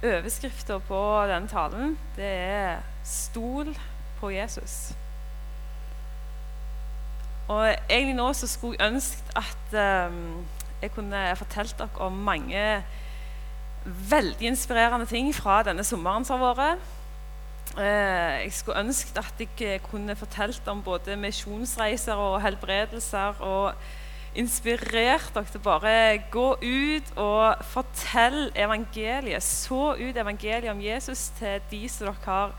Overskrifta på denne talen det er 'Stol på Jesus'. Og egentlig nå så skulle jeg ønske at um, jeg kunne fortalt dere om mange veldig inspirerende ting fra denne sommeren som har vært. Eh, jeg skulle ønske at jeg kunne fortalt om både misjonsreiser og helbredelser. og inspirert dere til bare gå ut og fortelle evangeliet. Så ut evangeliet om Jesus til de som dere har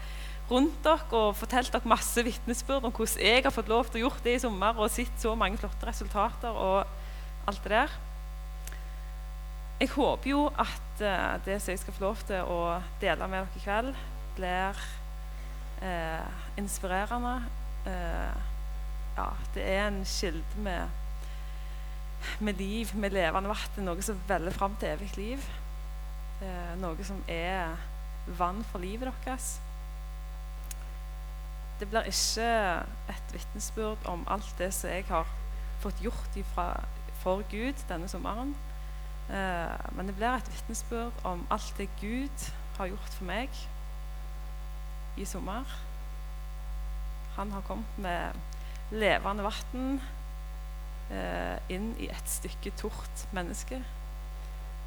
rundt dere, og fortell dere masse vitnesbyrd om hvordan jeg har fått lov til å gjøre det i sommer og sett så mange flotte resultater og alt det der. Jeg håper jo at uh, det som jeg skal få lov til å dele med dere i kveld, blir eh, inspirerende. Eh, ja, det er en kilde med, med liv, med levende vann. Noe som veller fram til evig liv. noe som er vann for livet deres. Det blir ikke et vitnesbyrd om alt det som jeg har fått gjort ifra, for Gud denne sommeren. Eh, men det blir et vitnesbyrd om alt det Gud har gjort for meg i sommer. Han har kommet med levende vann eh, inn i et stykke tort menneske.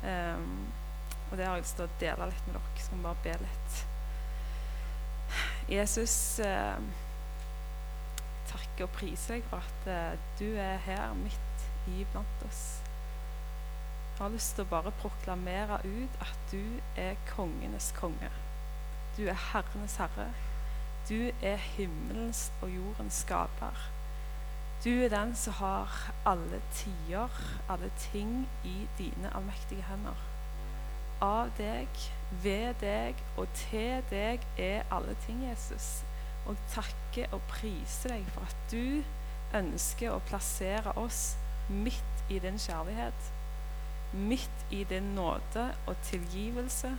Um, og det har jeg lyst til å dele litt med dere. Skal vi bare be litt. Jesus, eh, takker og priser deg for at eh, du er her midt iblant oss. Jeg har lyst til å bare proklamere ut at du er kongenes konge. Du er herrenes herre. Du er himmelens og jordens skaper. Du er den som har alle tider, alle ting i dine allmektige hender. Av deg, ved deg og til deg er alle ting, Jesus. Og takker og priser deg for at du ønsker å plassere oss midt i din kjærlighet midt i din nåde og tilgivelse.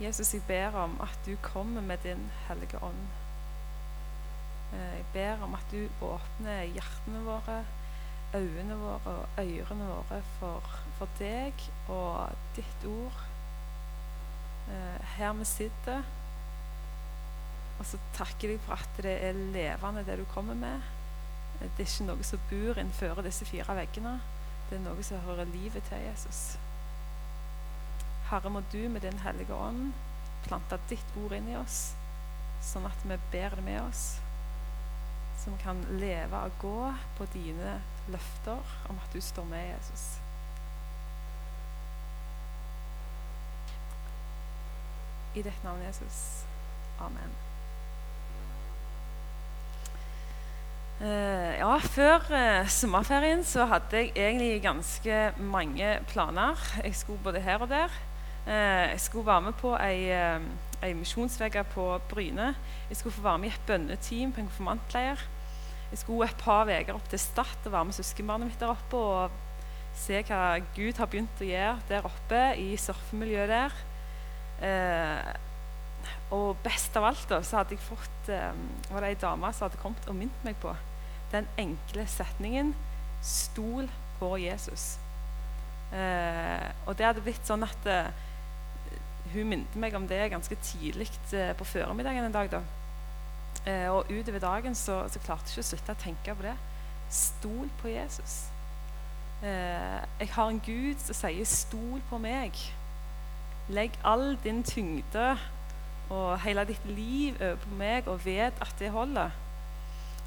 Jesus, jeg ber om at du kommer med din hellige ånd. Eh, jeg ber om at du åpner hjertene våre, øynene våre og ørene våre for, for deg og ditt ord. Eh, her vi sitter. Og så takker jeg for at det er levende, det du kommer med. Det er ikke noe som bor innenfor disse fire veggene. Det er noe som hører livet til Jesus. Herre, må du med din hellige ånd plante ditt ord inn i oss, sånn at vi ber det med oss. Som kan leve og gå på dine løfter om at du står med Jesus. I ditt navn, Jesus. Amen. Uh, ja, Før uh, sommerferien så hadde jeg egentlig ganske mange planer. Jeg skulle både her og der. Uh, jeg skulle være med på ei, ei misjonsveke på Bryne. Jeg skulle få være med i et bønneteam på en konfirmantleir. Jeg skulle et par uker opp til Stad og være med søskenbarnet mitt der oppe og se hva Gud har begynt å gjøre der oppe i surfemiljøet der. og best av alt da, så hadde jeg fått, var det ei dame som hadde kommet og minnet meg på den enkle setningen 'Stol på Jesus'. Eh, og det hadde blitt sånn at eh, hun minte meg om det ganske tidlig eh, på formiddagen en dag. da. Eh, og utover dagen så, så, klarte jeg ikke å slutte å tenke på det. Stol på Jesus. Eh, jeg har en Gud som sier 'stol på meg'. Legg all din tyngde og hele ditt liv over på meg og vet at det holder.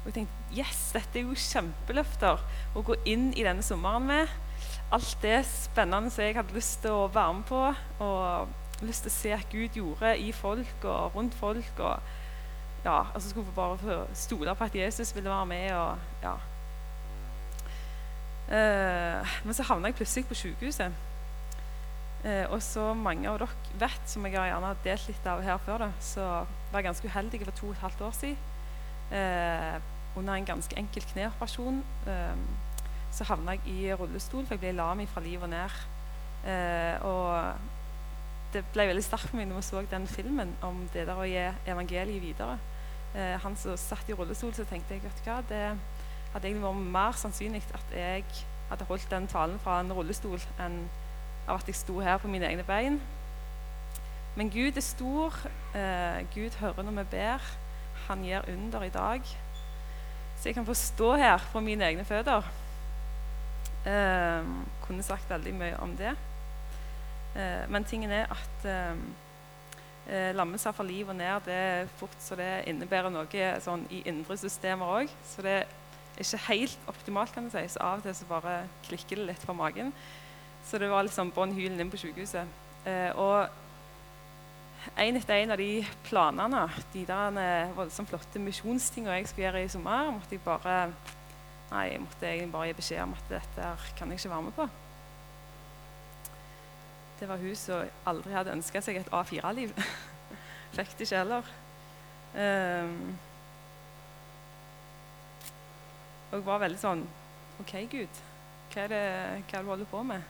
Og jeg tenkte yes, dette er jo kjempeløfter å gå inn i denne sommeren med. Alt det spennende som jeg hadde lyst til å være med på, og lyst til å se at Gud gjorde i folk og rundt folk. og ja, altså skulle vi bare stole på at Jesus ville være med. og ja. Eh, men så havna jeg plutselig på sykehuset. Eh, og så mange av dere vet, som jeg har gjerne delt litt av her før, da, så var jeg ganske uheldig for to og et halvt år siden. Eh, under en ganske enkel kneoperasjon så havna jeg i rullestol, for jeg ble lam fra liv og ned. Uh, og det ble veldig sterkt for meg når vi så den filmen om det der å gi evangeliet videre. Eh, han som satt i rullestol, så tenkte jeg vet du hva, det hadde egentlig vært mer sannsynlig at jeg hadde holdt den talen fra en rullestol enn av at jeg sto her på mine egne bein. Men Gud er stor. Eh, Gud hører når vi ber. Han gjør under i dag. Så jeg kan få stå her på mine egne føtter. Eh, kunne sagt veldig mye om det. Eh, men tingen er at eh, eh lammelse fra liv og ned det er fort så det innebærer noe sånn, i indre systemer òg. Så det er ikke helt optimalt, kan du si. Så av og til så bare klikker det litt på magen. Så det var liksom bånn hylen inn på sykehuset. Eh, og en etter en av de planene, de der eh, voldsomt flotte misjonstingene jeg skulle gjøre i sommer, måtte jeg bare Nei, måtte egentlig bare gi beskjed om at dette kan jeg ikke være med på. Det var hun som aldri hadde ønska seg et A4-liv. Fikk det ikke heller. Um, og jeg var veldig sånn OK, Gud, hva er det, hva du holder på med?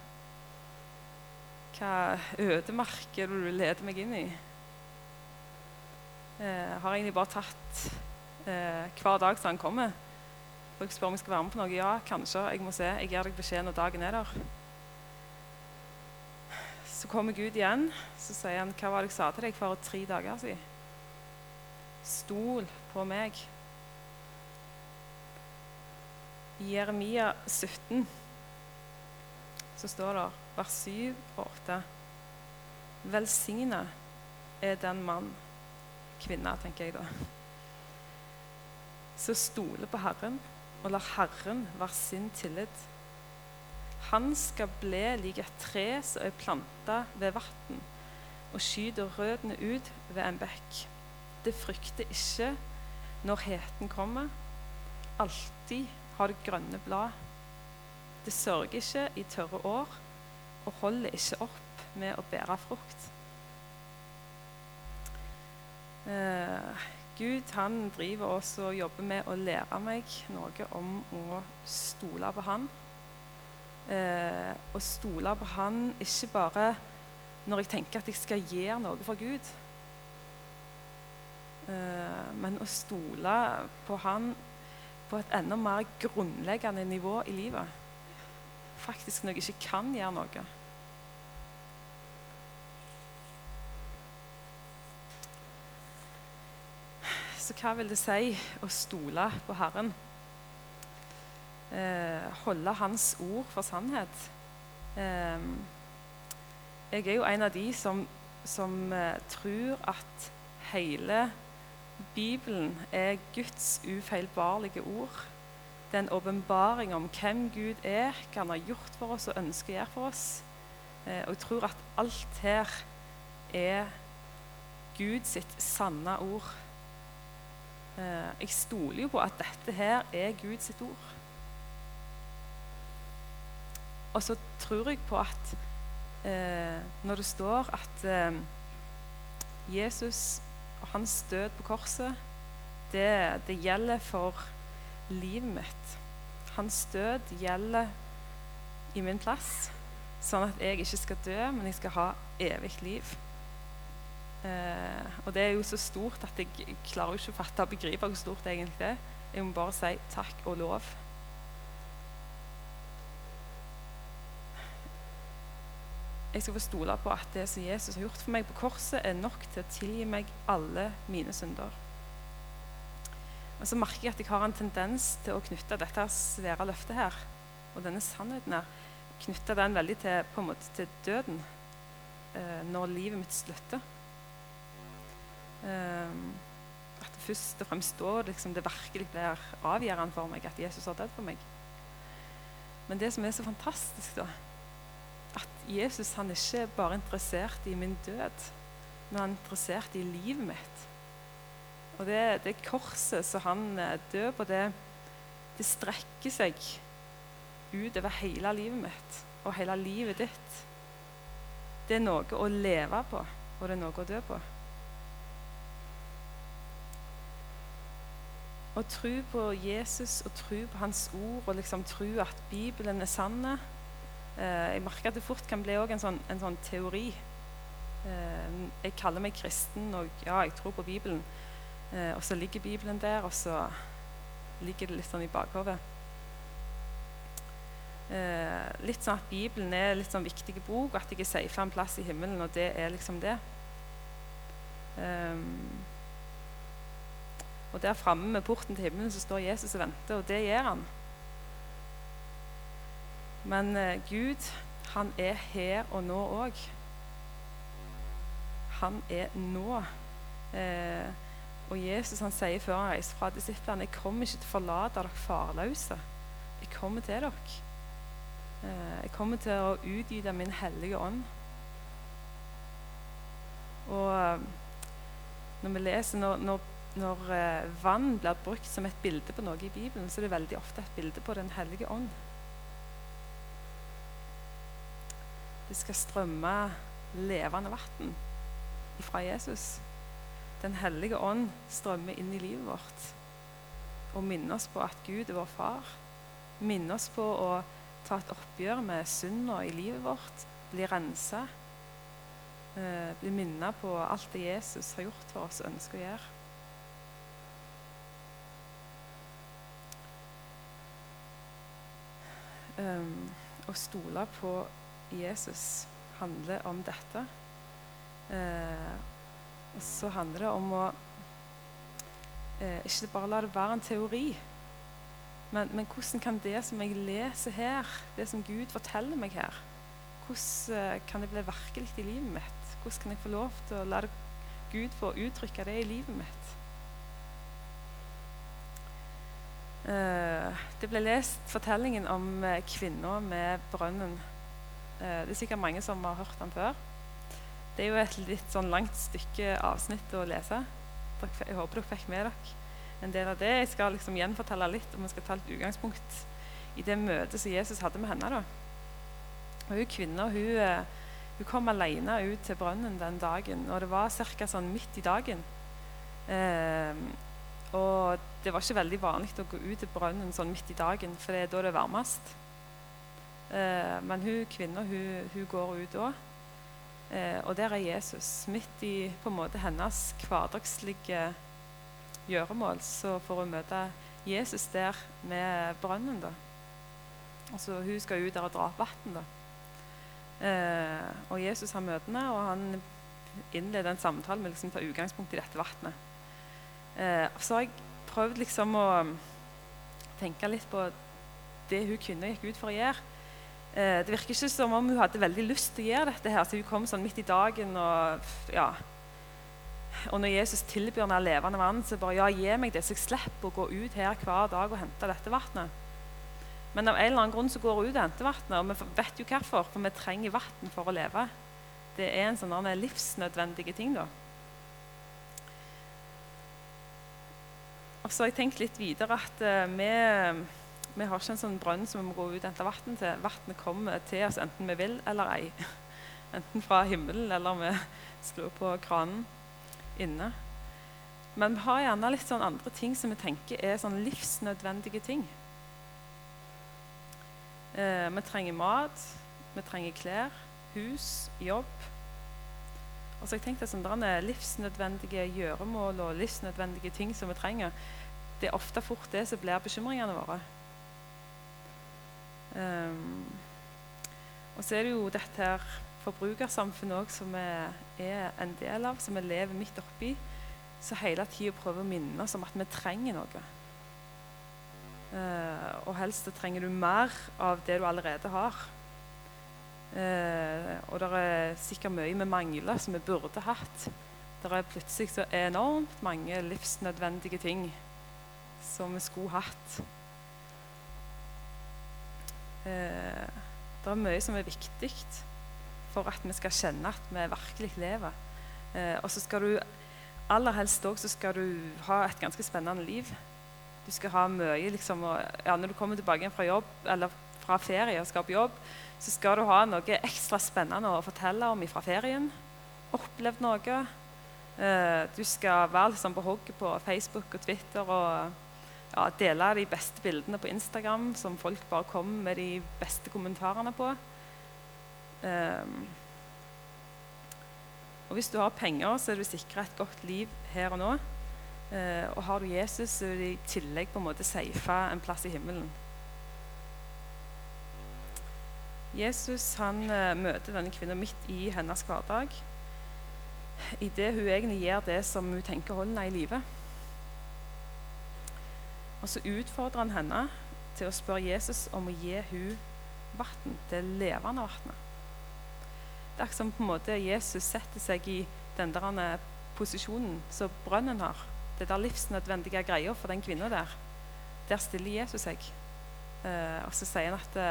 Hva ødemark er det du leder meg inn i? Eh, har egentlig bare tatt eh, hver dag som han kommer. Og jeg spør om jeg skal være med på noe. Ja, kanskje. Jeg må se. Jeg gir deg beskjed når dagen er der. Så kommer Gud igjen. Så sier han, 'Hva var det jeg sa til deg for tre dager siden?' Stol på meg. I Jeremia 17 så står det vers 7 og 8. Velsigna er den mann, kvinne, tenker jeg da, Så stoler på Herren og lar Herren være sin tillit. Han skal bli lik et tre som er planta ved vann, og skyter røttene ut ved en bekk. Det frykter ikke når heten kommer. Alltid har det grønne blad. Det sørger ikke i tørre år og holder ikke opp med å bære frukt. Eh, Gud han driver også og jobber med å lære meg noe om å stole på Han. Eh, å stole på Han ikke bare når jeg tenker at jeg skal gjøre noe for Gud, eh, men å stole på Han på et enda mer grunnleggende nivå i livet faktisk når jeg ikke kan gjøre noe. Så hva vil det si å stole på Herren? Eh, holde Hans ord for sannhet. Eh, jeg er jo en av de som, som eh, tror at hele Bibelen er Guds ufeilbarlige ord det er en åpenbaring om hvem Gud er, hva han har gjort for oss og ønsker å gjøre for oss. Eh, og jeg tror at alt her er Gud sitt sanne ord. Jeg stoler jo på at dette her er Gud sitt ord. Og så tror jeg på at eh, når det står at eh, Jesus og hans død på korset, det, det gjelder for livet mitt. Hans død gjelder i min plass, sånn at jeg ikke skal dø, men jeg skal ha evig liv. Eh, og det er jo så stort at jeg, jeg klarer ikke å fatte og begripe hvor stort det egentlig er. Jeg må bare si takk og lov. Jeg skal få stole på at det som Jesus har gjort for meg på korset, er nok til å tilgi meg alle mine synder. Men så merker jeg at jeg har en tendens til å knytte dette svære løftet her og denne sannheten her, knytte den veldig til, på en måte, til døden eh, når livet mitt slutter. Eh, at det først og fremst da liksom, det virkelig blir avgjørende for meg at Jesus har dødd for meg. Men det som er så fantastisk, da, at Jesus han er ikke bare interessert i min død, men han er interessert i livet mitt. Og det, det korset som han eh, dør på, det, det strekker seg utover hele livet mitt og hele livet ditt. Det er noe å leve på, og det er noe å dø på. Å tro på Jesus og tro på hans ord og liksom tro at Bibelen er sann Jeg merker at det fort kan bli en sånn, en, sånn, teori. Eh, jeg kaller meg kristen, og ja, jeg tror på Bibelen. Eh, og så ligger Bibelen der, og så ligger det litt sånn i bakhodet. Eh, litt sånn at Bibelen er litt sånn viktig bok, og at jeg er safe en plass i himmelen, og det er liksom det. Og der framme med porten til himmelen så står Jesus og venter, og det gjør han. Men eh, Gud, han er her og nå òg. Han er nå. Eh, og Jesus han sier før han reiser fra disiplene jeg kommer ikke til å forlate dere farløse. Jeg kommer til dere. Eh, jeg kommer til å utgyte min hellige ånd. Og når vi leser når, når, når vann blir brukt som et bilde på noe i Bibelen, så er det veldig ofte et bilde på Den hellige ånd. Det skal strømme levende vann fra Jesus. Den hellige ånd strømmer inn i livet vårt og minner oss på at Gud er vår far. Minner oss på å ta et oppgjør med synda i livet vårt, bli rensa. Eh, bli minnet på alt det Jesus har gjort for oss og ønsker å gjøre. Um, å stole på Jesus handler om dette. Eh, og så handler det om å eh, ikke bare la det være en teori. Men, men, hvordan kan det som jeg leser her, det som Gud forteller meg her, hvordan uh, kan det bli virkelig i livet mitt? Hvordan kan jeg få lov til å la det, Gud få uttrykke det i livet mitt? Eh, det ble lest fortellingen om uh, kvinna med brønnen. Det er sikkert mange som har hørt den før. Det er jo et litt sånn langt stykke avsnitt å lese. Jeg håper dere fikk med dere en del av det. Jeg skal liksom gjenfortelle litt, om vi skal ta et utgangspunkt i det møtet som Jesus hadde med henne. da. Og Hun kvinna hun, eh, hun, kom alene ut til brønnen den dagen, og det var ca. Sånn midt i dagen. Eh, og det var ikke veldig vanlig å gå ut til brønnen sånn midt i dagen, for det er da det er varmest. Eh, men hun kvinna hun, hun, går ut òg. Eh, og der er Jesus midt i på en måte hennes hverdagslige gjøremål, så får hun møte Jesus der med brønnen. da. Altså, hun skal ut der og dra opp vann. Eh, og Jesus har møtene, og han innleder en samtale med liksom, ta utgangspunkt i dette vannet. Eh, så har jeg prøvd liksom å tenke litt på det hun kvinna gikk ut for å gjøre. Eh, det virker ikke som om hun hadde veldig lyst til å gjøre dette. her, så Hun kom sånn midt i dagen og ja, og når Jesus tilbyr henne levende vann, så bare ja, gi meg det, så jeg slipper å gå ut her hver dag og hente dette vannet. Men av en eller annen grunn så går hun ut og henter vannet, og vi vet jo hvorfor. For vi trenger vann for å leve. Det er en sånn livsnødvendige ting, da. Og så har jeg tenkt litt videre at uh, vi, vi, har ikke en sånn brønn som vi må gå ut og hente vann til. Vannet kommer til oss enten vi vil eller ei. Enten fra himmelen eller vi slår på kranen inne. Men vi har gjerne litt sånn andre ting som vi tenker er sånn livsnødvendige ting. Eh, vi trenger mat, vi trenger klær, hus, jobb. Og så jeg tenkte at sånne livsnødvendige gjøremål og livsnødvendige ting som vi trenger, det er ofte fort det som blir bekymringene våre. Um, og så er det jo dette her forbrukersamfunnet òg som vi er en del av, som vi lever midt oppi, så hele tida prøver å minne oss om at vi trenger noe. Uh, og helst trenger du mer av det du allerede har. Uh, og det er sikkert mye vi mangler som vi burde hatt. Det er plutselig så enormt mange livsnødvendige ting som vi skulle hatt. Uh, det er mye som er viktig for at vi skal kjenne at vi virkelig lever. Eh, og så skal du aller helst òg ha et ganske spennende liv. Du skal ha mye liksom, og, ja, Når du kommer tilbake fra jobb eller fra ferie og skal på jobb, så skal du ha noe ekstra spennende å fortelle om fra ferien. Opplevd noe. Eh, du skal være liksom, på hogget på Facebook og Twitter og ja, dele de beste bildene på Instagram som folk bare kommer med de beste kommentarene på. Um, og Hvis du har penger, så er du sikra et godt liv her og nå. Uh, og har du Jesus, så er du i tillegg på en måte safa en plass i himmelen. Jesus han uh, møter denne kvinnen midt i hennes hverdag. Idet hun egentlig gjør det som hun tenker holder henne i live. Og så utfordrer han henne til å spørre Jesus om å gi hun vann, det levende vannet. Det er som på en måte Jesus setter seg i den der posisjonen som brønnen har. Det der livsnødvendige greia for den kvinna der. Der stiller Jesus seg. Eh, og så sier han at det,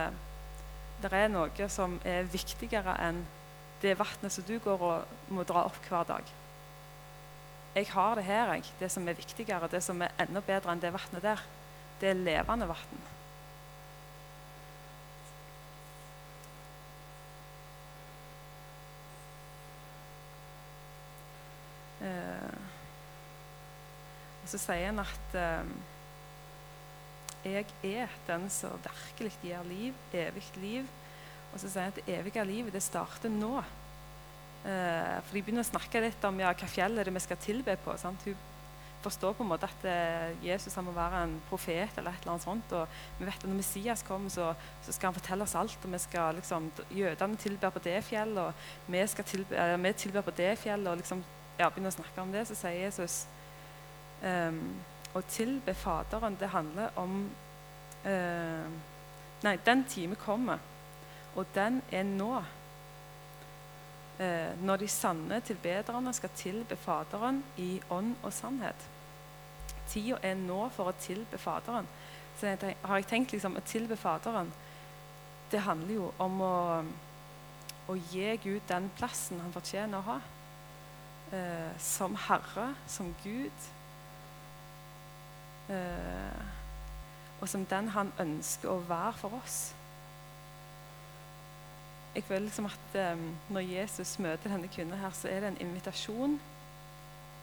det er noe som er viktigere enn det vannet som du går og må dra opp hver dag. Jeg har det her, jeg. Det som er viktigere, det som er enda bedre enn det vannet der, det er levende vann. Eh, og så sier han at eh, jeg er den som virkelig gir liv, evig liv. Og så sier han at det evige livet det starter nå. Eh, for de begynner å snakke litt om ja, hva fjell er det vi skal tilbe på. Sant? Hun forstår på en måte at eh, Jesus må være en profet eller et eller annet sånt. Og vi vet at når Messias kommer, så, så skal han fortelle oss alt. og vi skal liksom, Jødene tilber på det fjellet, og vi, skal tilbe, eh, vi tilber på det fjellet. og liksom, ja, begynner å snakke om det, så sier Jesus um, å tilbe Faderen, det handler om uh, Nei, den time kommer, og den er nå. Eh, når de sanne tilbederne skal tilbe Faderen i ånd og sannhet. Tida er nå for å tilbe Faderen. Så jeg, har jeg tenkt liksom, å tilbe Faderen Det handler jo om å, å gi Gud den plassen han fortjener å ha. Eh, som Herre, som Gud Eh, og som den han ønsker å være for oss. Jeg føler liksom at um, Når Jesus møter denne kvinnen, her, så er det en invitasjon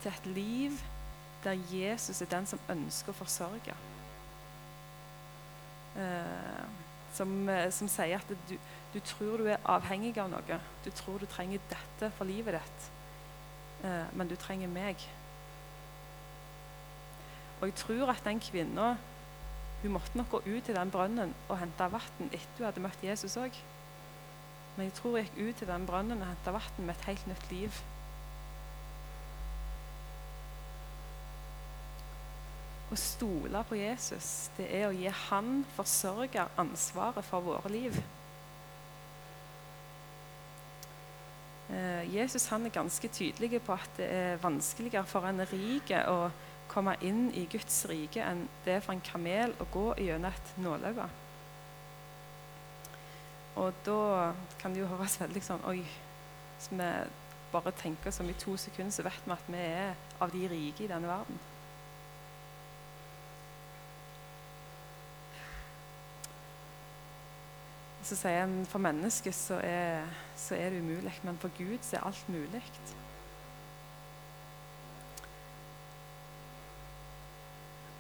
til et liv der Jesus er den som ønsker å forsørge. Uh, som, som, sier at du, du, tror du er avhengig av noe. Du tror du trenger dette for livet ditt, uh, men du trenger meg. Og jeg tror at den kvinna hun måtte nok gå ut til den brønnen og hente vann etter hun hadde møtt Jesus òg. Men jeg tror jeg gikk ut til den brønnen og henta vann med et helt nytt liv. Å stole på Jesus, det er å gi han forsørger ansvaret for våre liv. Eh, Jesus han er ganske tydelig på at det er vanskeligere for en rik å komme inn i Guds rike enn det er for en kamel å gå gjennom et nåløye. Og da kan det jo høres veldig sånn Oi. Hvis vi bare tenker som i to sekunder, så vet vi at vi er av de rike i denne verden. Så sier en for mennesket så er, så er det umulig, men for Gud så er alt mulig.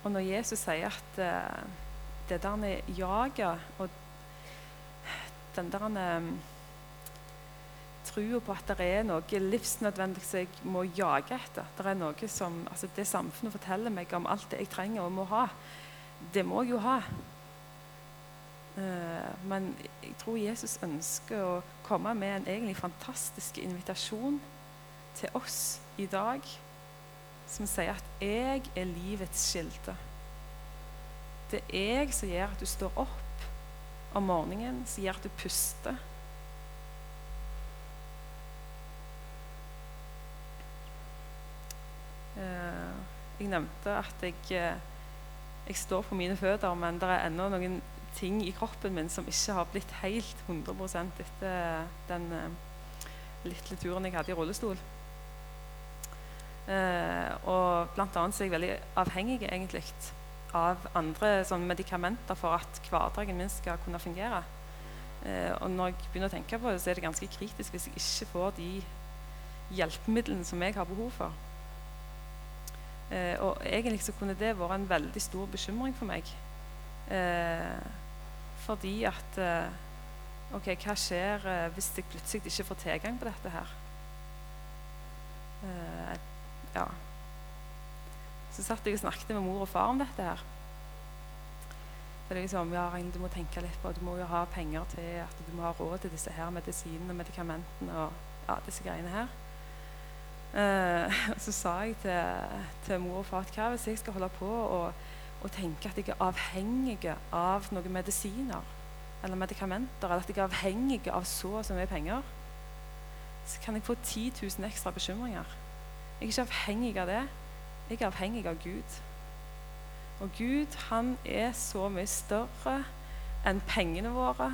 Og når Jesus sier at uh, det der jaget og den der um, trua på at det er noe livsnødvendig som jeg må jage etter Det er noe som, altså det samfunnet forteller meg om alt det jeg trenger og må ha, det må jeg jo ha. Uh, men jeg tror Jesus ønsker å komme med en egentlig fantastisk invitasjon til oss i dag som sier at 'jeg er livets kilde'. Det er jeg som gjør at du står opp om morgenen, som gjør at du puster. Eh, jeg nevnte at jeg, eh, jeg står på mine føtter, men det er ennå noen ting i kroppen min som ikke har blitt helt 100 etter den eh, lille turen jeg hadde i rullestol. Og blant annet så er jeg veldig avhengig egentlig av andre sånn, medikamenter for at hverdagen min skal kunne fungere. Eh, og når jeg begynner å tenke på det, så er det ganske kritisk hvis jeg ikke får de hjelpemidlene som jeg har behov for. Eh, og egentlig så kunne det vært en veldig stor bekymring for meg. Eh, fordi at eh, OK, hva skjer eh, hvis jeg plutselig ikke får tilgang på dette her? ja. Så satt jeg og snakket med mor og far om dette her. Det er liksom, ja, du må tenke litt på Du må jo ha penger til at du må ha råd til disse her medisinene og medikamentene og ja, disse greiene her. Uh, så sa jeg til, til, mor og far at hva hvis jeg skal holde på og tenke at jeg er avhengig av noen medisiner eller medikamenter, eller at jeg er avhengig av så og så mye penger, så kan jeg få 10 000 ekstra bekymringer. Jeg er ikke avhengig av det. Jeg er avhengig av Gud. Og Gud han er så mye større enn pengene våre,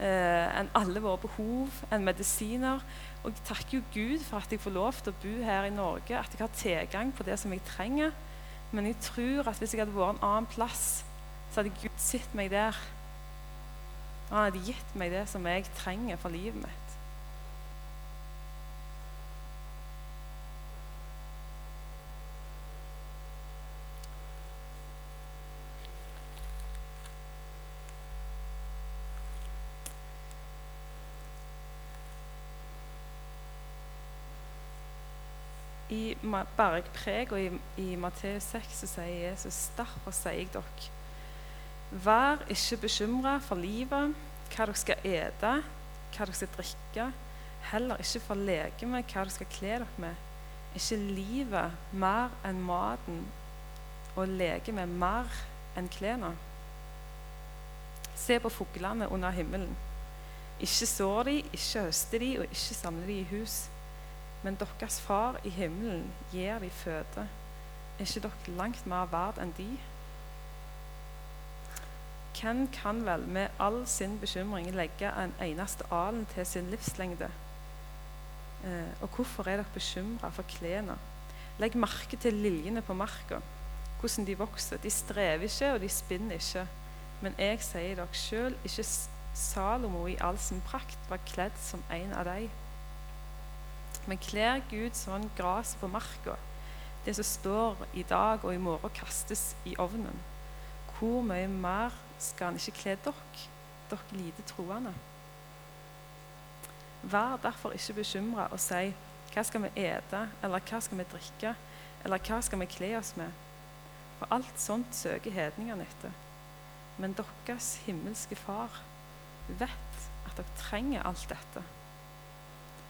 eh, enn alle våre behov, enn medisiner. Og jeg takker jo Gud for at jeg får lov til å bo her i Norge, at jeg har tilgang på det som jeg trenger. Men jeg tror at hvis jeg hadde vært en annen plass, så hadde Gud sett meg der. Han hadde gitt meg det som jeg trenger for livet mitt. I bergpreg og i, i Matteus 6 så sier Jesus derfor sier jeg dere Vær ikke bekymra for livet, hva dere skal ete, hva dere skal drikke. Heller ikke for legemet, hva dere skal kle dere med. Ikke livet mer enn maten, og legemet mer enn klærne. Se på fuglene under himmelen. Ikke sår de, ikke høster de, og ikke samler de i hus men deres far i himmelen gir de føde. Er ikke dere langt mer verdt enn de? Hvem kan vel med all sin bekymring legge en eneste alen til sin livslengde? Eh, og hvorfor er dere bekymra for klærne? Legg merke til liljene på marka, hvordan de vokser. De strever ikke, og de spinner ikke. Men jeg sier dere sjøl, ikke Salomo i all sin prakt var kledd som en av dem. Men kler Gud sånn gras på marka, det som står i dag og i morgen, kastes i ovnen. Hvor mye mer skal han ikke kle dere, dere lite troende? Vær derfor ikke bekymra og si hva skal vi ete, eller hva skal vi drikke, eller hva skal vi kle oss med? For alt sånt søker hedningene etter. Men deres himmelske Far vet at dere trenger alt dette.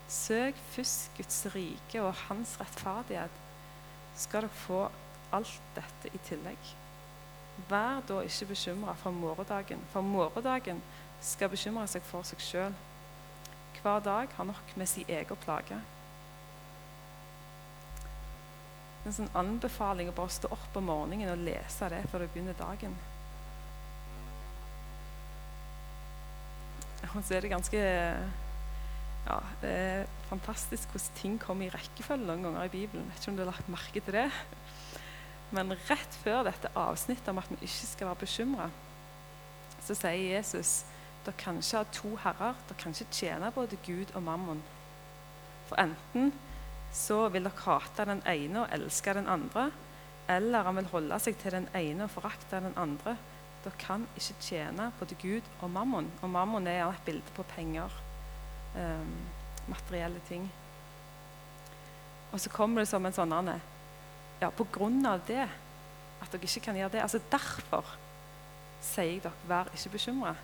Søk først Guds rike og hans rettferdighet, skal dere få alt dette i tillegg. Vær da ikke bekymra for morgendagen, for morgendagen skal bekymre seg for seg sjøl. Hver dag har nok med sin egen plage. En sånn anbefaling å bare stå opp om morgenen og lese det før du begynner dagen. Og så er det ganske ja, det er fantastisk hvordan ting kommer i rekkefølge noen ganger i Bibelen. Jeg vet ikke om du har lagt merke til det. Men rett før dette avsnittet om at vi ikke skal være bekymra, så sier Jesus dere kan ikke ha to herrer. Dere kan ikke tjene både Gud og mammon. For enten så vil dere hate den ene og elske den andre, eller han vil holde seg til den ene og forakte den andre. Dere kan ikke tjene både Gud og mammon. Og mammon er et bilde på penger um, materielle ting. Og så kommer det som en sånn Ja, på grunn av det, at dere ikke kan gjøre det altså Derfor sier jeg dere, vær ikke bekymra.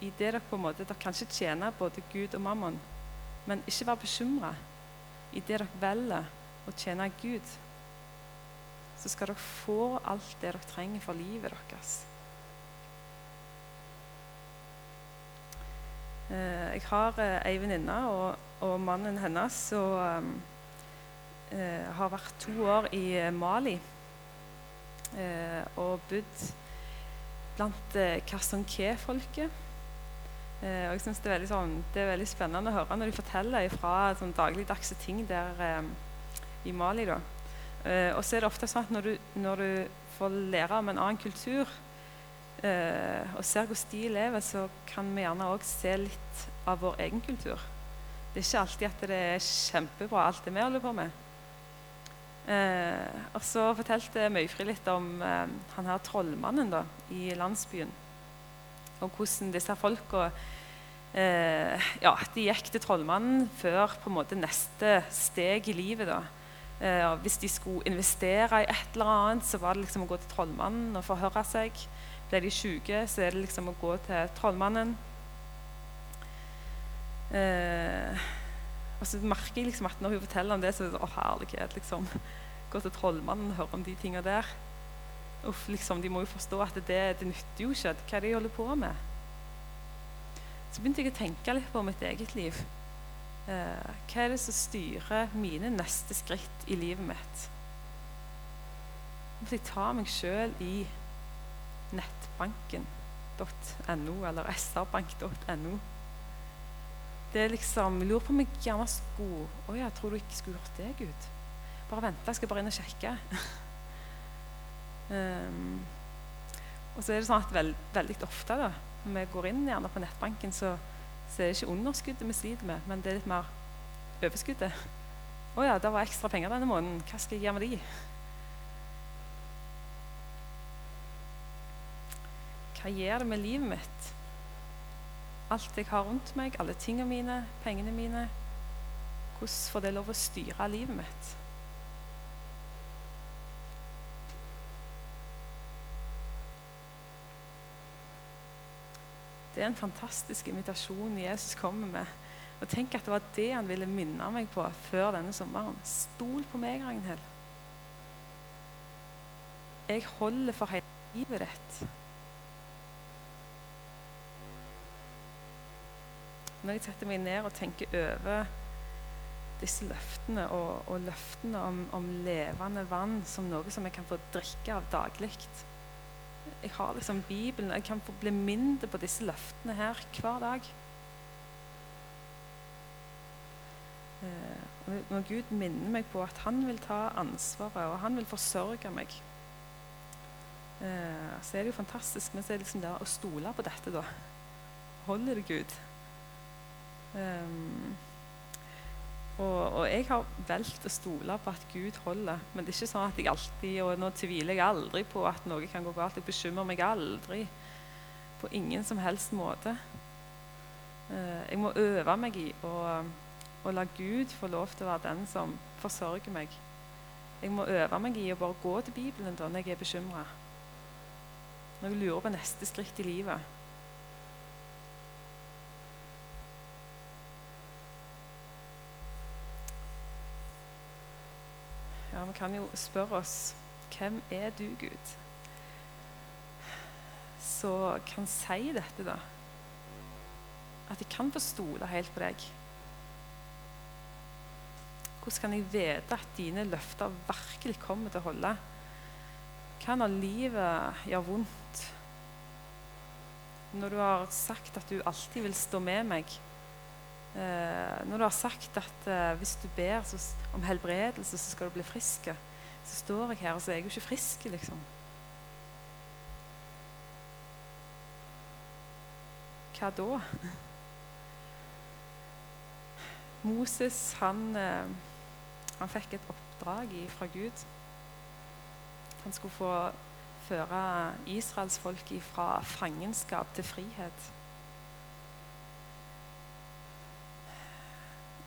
I det dere på en måte, dere kan ikke tjene både Gud og mammon, men ikke vær bekymra. I det dere velger å tjene Gud, så skal dere få alt det dere trenger for livet deres. Jeg har eh, ei venninne og, og, mannen hennes som eh, har vært to år i Mali og bodd blant eh, Kasonké-folket. Eh, og jeg synes det, er sånn, det er veldig spennende å høre når de forteller fra sånn, dagligdagse ting der eh, i Mali. Da. Eh, og så er det ofte sånn at når du, når du får lære om en annen kultur, eh, og ser hvordan de lever, så kan vi gjerne òg se litt av vår egen kultur. Det er ikke alltid at det er kjempebra, alt det vi holder på med. Eh, og så fortalte Møyfri litt om eh, han her trollmannen da, i landsbyen. Og hvordan disse folka eh, ja, de gikk til trollmannen før på en måte neste steg i livet. da. Eh, hvis de skulle investere i et eller annet, så var det liksom å gå til trollmannen og forhøre seg. Ble de syke, så er det liksom å gå til trollmannen. Eh, og så merker jeg liksom at når hun forteller om det, så er det å herlighet, liksom. Gå til trollmannen og høre om de tingene der. Uff, liksom, De må jo forstå at det, det nytter jo ikke. Hva er det de holder på med? Så begynte jeg å tenke litt på mitt eget liv. Eh, hva er det som styrer mine neste skritt i livet mitt? Hvis jeg tar meg sjøl i nettbanken.no eller srbank.no Det er liksom, Jeg lurer på om jeg gjerne skulle Å ja, tror du ikke skulle gjort det, Gud? Bare vent, jeg skal bare inn og sjekke. um, og så er det sånn at veld, veldig ofte da, når vi går inn gjerne på nettbanken, så så er det ikke underskuddet vi sliter med, men det er litt mer overskuddet. 'Å ja, det var ekstra penger denne måneden. Hva skal jeg gjøre med de?' Hva gjør det med livet mitt? Alt jeg har rundt meg, alle tingene mine, pengene mine. Hvordan får det lov å styre livet mitt? Det er en fantastisk invitasjon Jesus kommer med. Og tenk at det var det han ville minne meg på før denne sommeren. Stol på meg, Ragnhild. Jeg holder for hele livet ditt. Når jeg setter meg ned og tenker over disse løftene og, og løftene om, om, levende vann som noe som jeg kan få drikke av daglig jeg har liksom Bibelen. Jeg kan få bli mindre på disse løftene her hver dag. Eh, når Gud minner meg på at han vil ta ansvaret, og han vil forsørge meg, eh, så er det jo fantastisk. Men så er det liksom det å stole på dette, da. Holder det Gud? Um, og, og, jeg har valgt å stole på at Gud holder. Men det er ikke sånn at jeg alltid Og nå tviler jeg aldri på at noe kan gå galt. Jeg bekymrer meg aldri. På ingen som helst måte. Uh, jeg må øve meg i å, å la Gud få lov til å være den som forsørger meg. Jeg må øve meg i å bare gå til Bibelen da når jeg er bekymra. Når jeg lurer på neste skritt i livet. Kan jo spørre oss hvem er du, Gud? Så kan si dette, da. At jeg kan få stole helt på deg. Hvordan kan jeg vite at dine løfter virkelig kommer til å holde? Hva når livet gjør vondt? Når du har sagt at du alltid vil stå med meg? Eh, når du har sagt at eh, hvis du ber om helbredelse, så skal du bli frisk, så står jeg her og så er jeg jo ikke frisk, liksom. Hva da? Moses han, eh, han fikk et oppdrag fra Gud. Han skulle få føre israelsfolket fra fangenskap til frihet.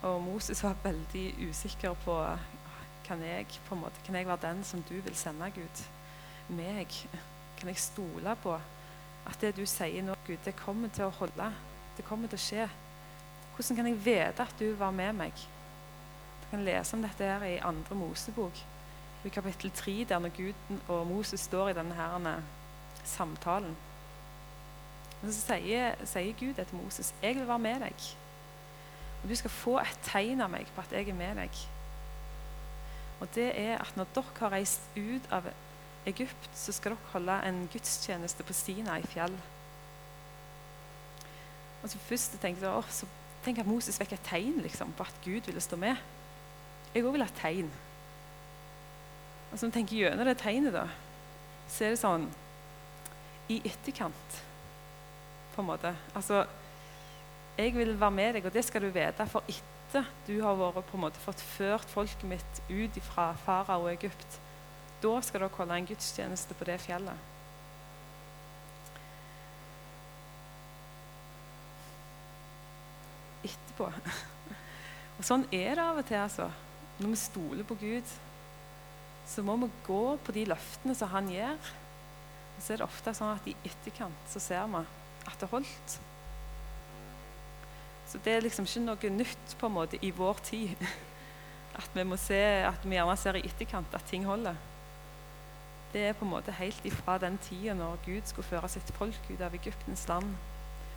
Og Moses var veldig usikker på kan jeg, på en måte, kan jeg være den som du vil sende, Gud? Meg? Kan jeg stole på at det du sier nå, Gud, det kommer til å holde? Det kommer til å skje? Hvordan kan jeg vite at du var med meg? Du kan lese om dette her i andre Mosebok, i kapittel 3, der når Gud og Moses står i denne her samtalen. Og så sier, sier Gud etter Moses, 'Jeg vil være med deg.' Og du skal få et tegn av meg på at jeg er med deg. Og det er at når dere har reist ut av Egypt, så skal dere holde en gudstjeneste på Sina i fjell. Og så først tenkte jeg, så tenk at Moses fikk et tegn liksom, på at Gud ville stå med. Jeg òg vil ha et tegn. Og så tenker jeg gjennom det tegnet, da, så er det sånn I etterkant, på en måte. Altså jeg vil være med deg, og det skal du vite. For etter du har vært, på en måte, fått ført folket mitt ut fra farao og Egypt, da skal dere holde en gudstjeneste på det fjellet. Etterpå. Og Sånn er det av og til. altså. når vi stoler på Gud, så må vi gå på de løftene som han gir. Og så er det ofte sånn at i etterkant så ser vi at det holdt. Så det er liksom ikke noe nytt på en måte i vår tid. At vi må se, at vi gjerne ser i etterkant at ting holder. Det er på en måte helt ifra den tida når Gud skulle føre sitt folk ut av Egyptens land.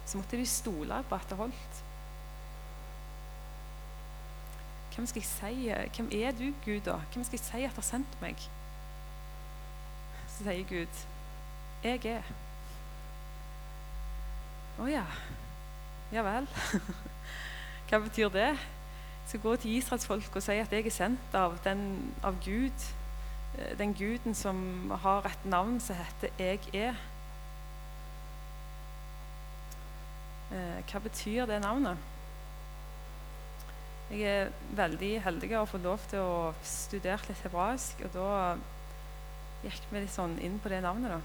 Så måtte de stole på at det holdt. Hvem skal jeg si? Hvem er du, Gud, da? Hvem skal jeg si at har sendt meg? Så sier Gud, 'Jeg er'. Å ja. Ja vel. Hva betyr det? Jeg skal gå til israelsfolk og si at jeg er sendt av, den, av Gud. Eh, den guden som har et navn som heter 'Jeg er'. Eh, hva betyr det navnet? Jeg er veldig heldig å få lov til å studere litt hebraisk, og da gikk vi litt sånn inn på det navnet. da.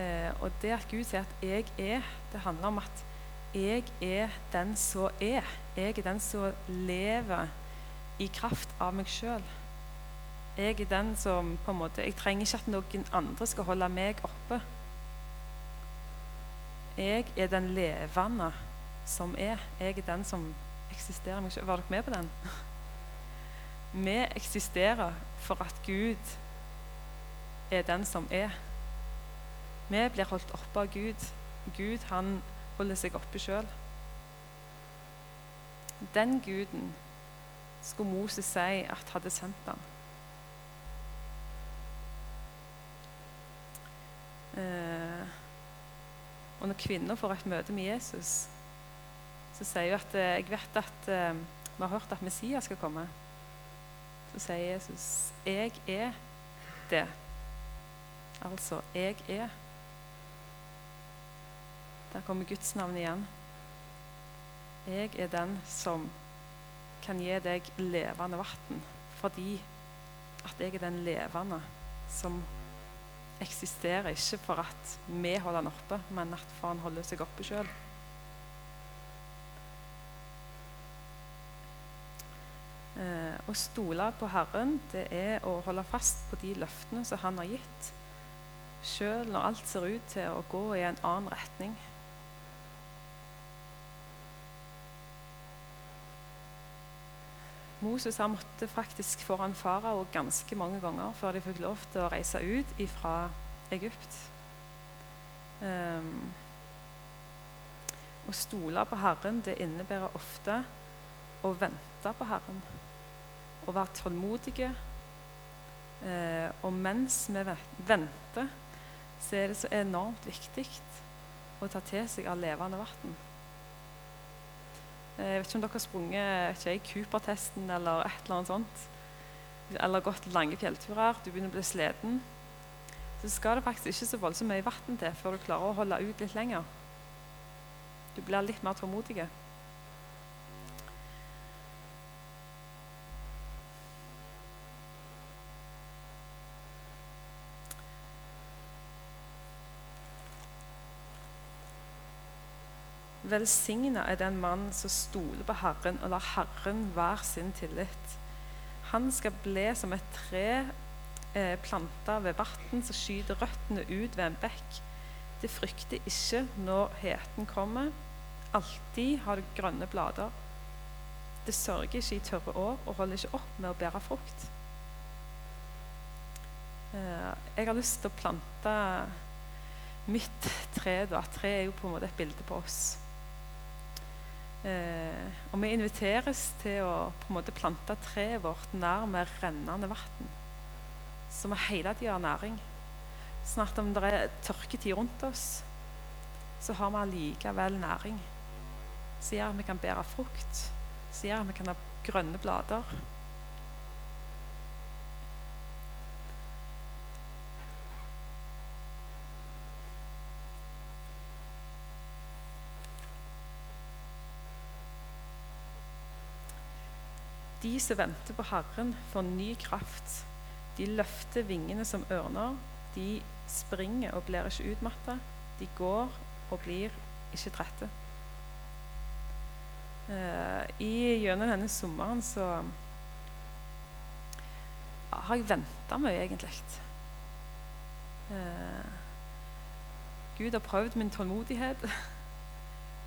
Eh, og det at Gud sier at 'jeg er', det handler om at jeg er den som er. Jeg er den som lever i kraft av meg sjøl. Jeg er den som på en måte Jeg trenger ikke at noen andre skal holde meg oppe. Jeg er den levende som er. Jeg er den som eksisterer meg sjøl. Var dere med på den? Vi eksisterer for at Gud er den som er. Vi blir holdt oppe av Gud. Gud han holder seg oppe sjøl. Den guden skulle Moses si at hadde sendt ham. Eh, og når kvinner får et møte med Jesus, så sier hun at eh, jeg vet at eh, vi har hørt at Messias skal komme. Så sier Jesus, 'Jeg er det'. Altså 'jeg er'. Der kommer Guds navn igjen. Jeg er den som kan gi deg levende vann, fordi at jeg er den levende som eksisterer ikke for at vi holder han oppe, men at for han holder seg oppe sjøl. Eh, å stole på Herren det er å holde fast på de løftene som Han har gitt, sjøl når alt ser ut til å gå i en annen retning. Moses han måtte faktisk foran farao ganske mange ganger før de fikk lov til å reise ut fra Egypt. Um, å stole på Herren det innebærer ofte å vente på Herren. Å være tålmodige. Uh, og mens vi venter, så er det så enormt viktig å ta til seg av levende vann. Eh, jeg vet ikke om dere har sprunget ikke, Cooper-testen eller et eller annet sånt. Eller gått lange fjellturer. Du begynner å bli sliten. Så skal det faktisk ikke så voldsomt mye vann til før du klarer å holde ut litt lenger. Du blir litt mer tålmodig. Velsigna er den mann som stoler på Herren og lar Herren være sin tillit. Han skal bli som et tre eh, planta ved vann som skyter røttene ut ved en bekk. Det frykter ikke når heten kommer. Alltid har det grønne blader. Det sørger ikke i tørre år og holder ikke opp med å bære frukt. Eh, jeg har lyst til å plante mitt tre. da. Tre er jo på en måte et bilde på oss. Eh, og vi inviteres til å på en måte plante treet vårt nær med rennende vann, så vi hele tida har næring. Sånn at om det er tørketid rundt oss, så har vi allikevel næring. Så gjør at vi kan bære frukt, som gjør at vi kan ha grønne blader. De som venter på Herren, får ny kraft. De løfter vingene som ørner. De springer og blir ikke utmatta. De går og blir ikke trette. Uh, i, gjennom denne sommeren så har jeg venta mye, egentlig. Eh, Gud har prøvd min tålmodighet.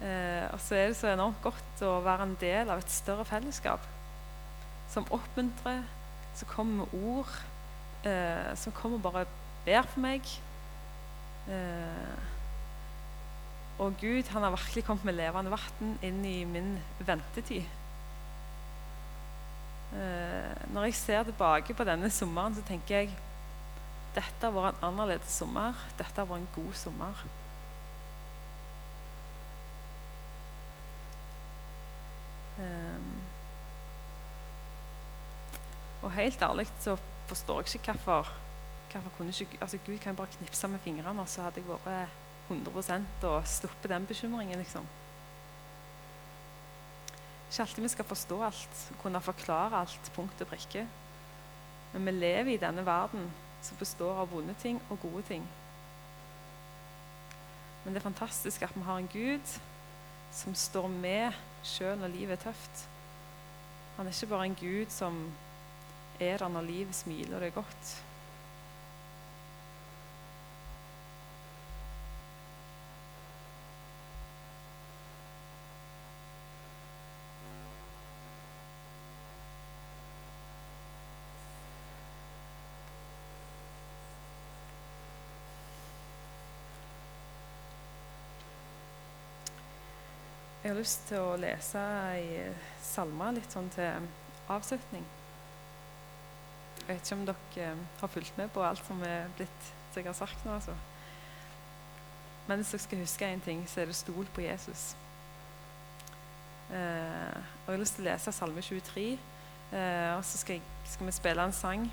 Eh, og så er det så enormt godt å være en del av et større fellesskap som oppmuntrer, som kommer med ord, eh, som kommer og bare ber for meg. Eh, og Gud han har virkelig kommet med levende vann inn i min ventetid. Eh, når jeg ser tilbake på denne sommeren, så tenker jeg dette har vært en annerledes sommer. Dette har vært en god sommer. Um, og helt ærlig så forstår jeg ikke hvorfor, hvorfor kunne ikke, altså Gud kan bare knipse med fingrene, og så hadde jeg vært 100% og sluppet den bekymringen. liksom. Ikke alltid vi skal forstå alt, kunne forklare alt punkt og prikke. Men vi lever i denne verden som består av vonde ting og gode ting. Men det er fantastisk at vi har en Gud som står med sjøl når livet er tøft. Han er ikke bare en Gud som er det når livet smiler deg godt. Jeg har lyst til å lese ei salme litt sånn til avslutning. Jeg vet ikke om dere eh, har fulgt med på alt som er blitt som jeg har sagt nå. altså. Men hvis dere skal huske én ting, så er det stol på Jesus. Eh, og Jeg har lyst til å lese Salme 23, eh, og så skal, jeg, skal, vi spille en sang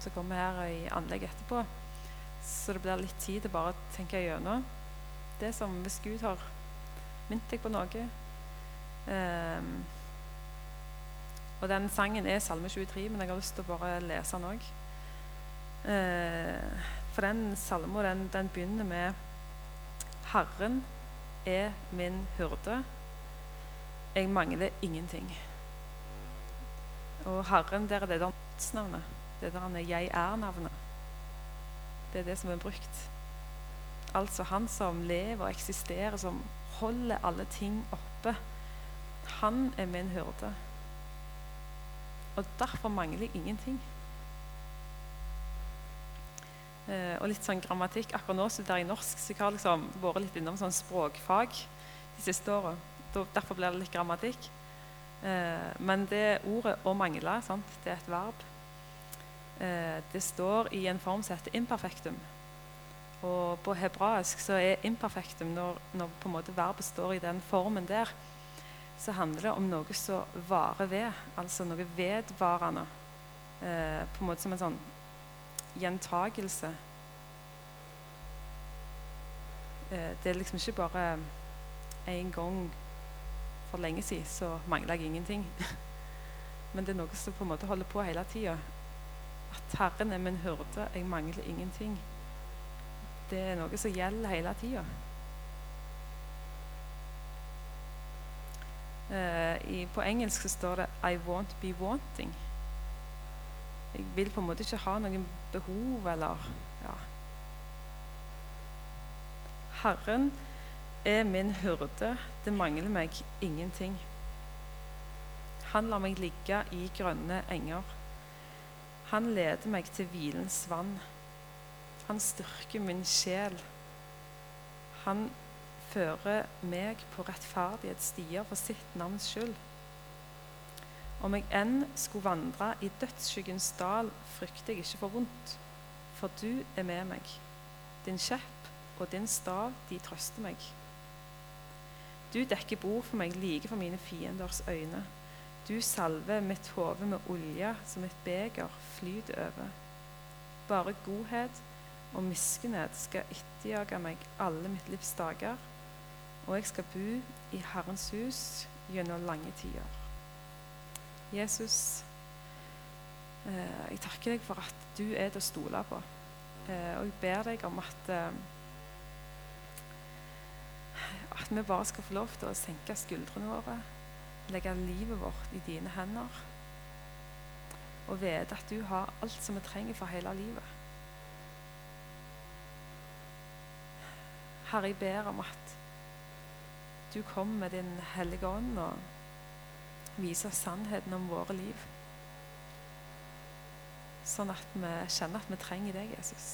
som kommer her i anlegget etterpå. Så det blir litt tid til bare å tenke gjennom. Det som hvis Gud har minnet deg på noe eh, og den sangen er Salme 23, men jeg har lyst til å bare lese den òg. Eh, for den salmen den, den, begynner med Herren er min hyrde. Jeg mangler ingenting. Og Herren, der er det navnet. Det der er jeg er-navnet. Det er det som er brukt. Altså han som lever og eksisterer, som holder alle ting oppe. Han er min hyrde. Og derfor mangler jeg ingenting. Eh, og litt sånn grammatikk. Akkurat nå studerer jeg norsk, så jeg har liksom vært litt innom sånn språkfag de siste åra. Derfor blir det litt grammatikk. Eh, men det ordet 'å mangle' sant? det er et verb. Eh, det står i en form som heter imperfektum. Og på hebraisk så er imperfektum når, når på en måte verbet står i den formen der så handler det om noe som varer ved, altså noe vedvarende. Eh, på en måte som en sånn gjentagelse. Eh, det er liksom ikke bare én gang for lenge siden så mangla jeg ingenting. Men det er noe som på en måte holder på hele tida. At Herren er min hyrde, jeg mangler ingenting. Det er noe som gjelder hele tida. I, på engelsk så står det 'I won't be wanting'. Jeg vil på en måte ikke ha noen behov eller ja. Herren er min hyrde, det mangler meg ingenting. Han lar meg ligge i grønne enger. Han leder meg til hvilens vann. Han styrker min sjel. Han fører meg på rettferdighetsstier for sitt navns skyld. Om jeg enn skulle vandre i dødsskyggens dal, frykter jeg ikke for vondt, for du er med meg. Din kjepp og din stav, de trøster meg. Du dekker bord for meg like for mine fienders øyne. Du salver mitt hode med olje, som et beger flyter over. Bare godhet og miskunnhet skal etterjage meg alle mitt livs dager og jeg skal bo i Herrens hus gjennom lange tider. Jesus, eh, jeg takker deg for at du er til å stole på. Eh, og jeg ber deg om at eh, at vi bare skal få lov til å senke skuldrene våre, legge livet vårt i dine hender. og vite at du har alt som vi trenger for hele livet. Herre, jeg ber om at du kommer med din hellige ånd og viser sannheten om våre liv. Sånn at vi kjenner at vi trenger deg, Jesus.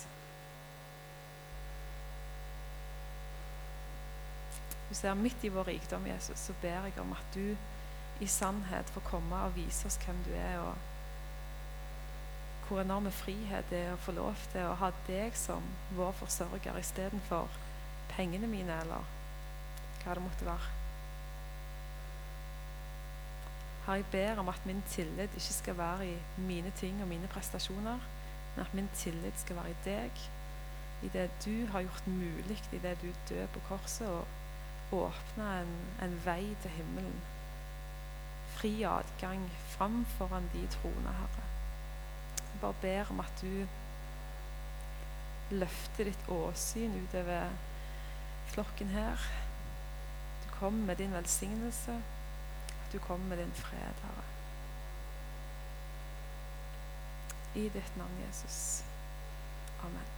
Du ser midt i vår rikdom, Jesus, så ber jeg om at du i sannhet får komme og vise oss hvem du er, og hvor enorme frihet det er å få lov til å ha deg som vår forsørger istedenfor pengene mine, eller hva det måtte være. Herre, jeg ber om at min tillit ikke skal være i mine ting og mine prestasjoner, men at min tillit skal være i deg, i det du har gjort mulig, i det du døde på korset og åpna en, en, vei til himmelen. Fri adgang fram foran de troende, Herre. Jeg bare ber om at du løfter ditt åsyn utover flokken her. Kommer med din velsignelse. at Du kom med din fred, Herre. I ditt navn, Jesus. Amen.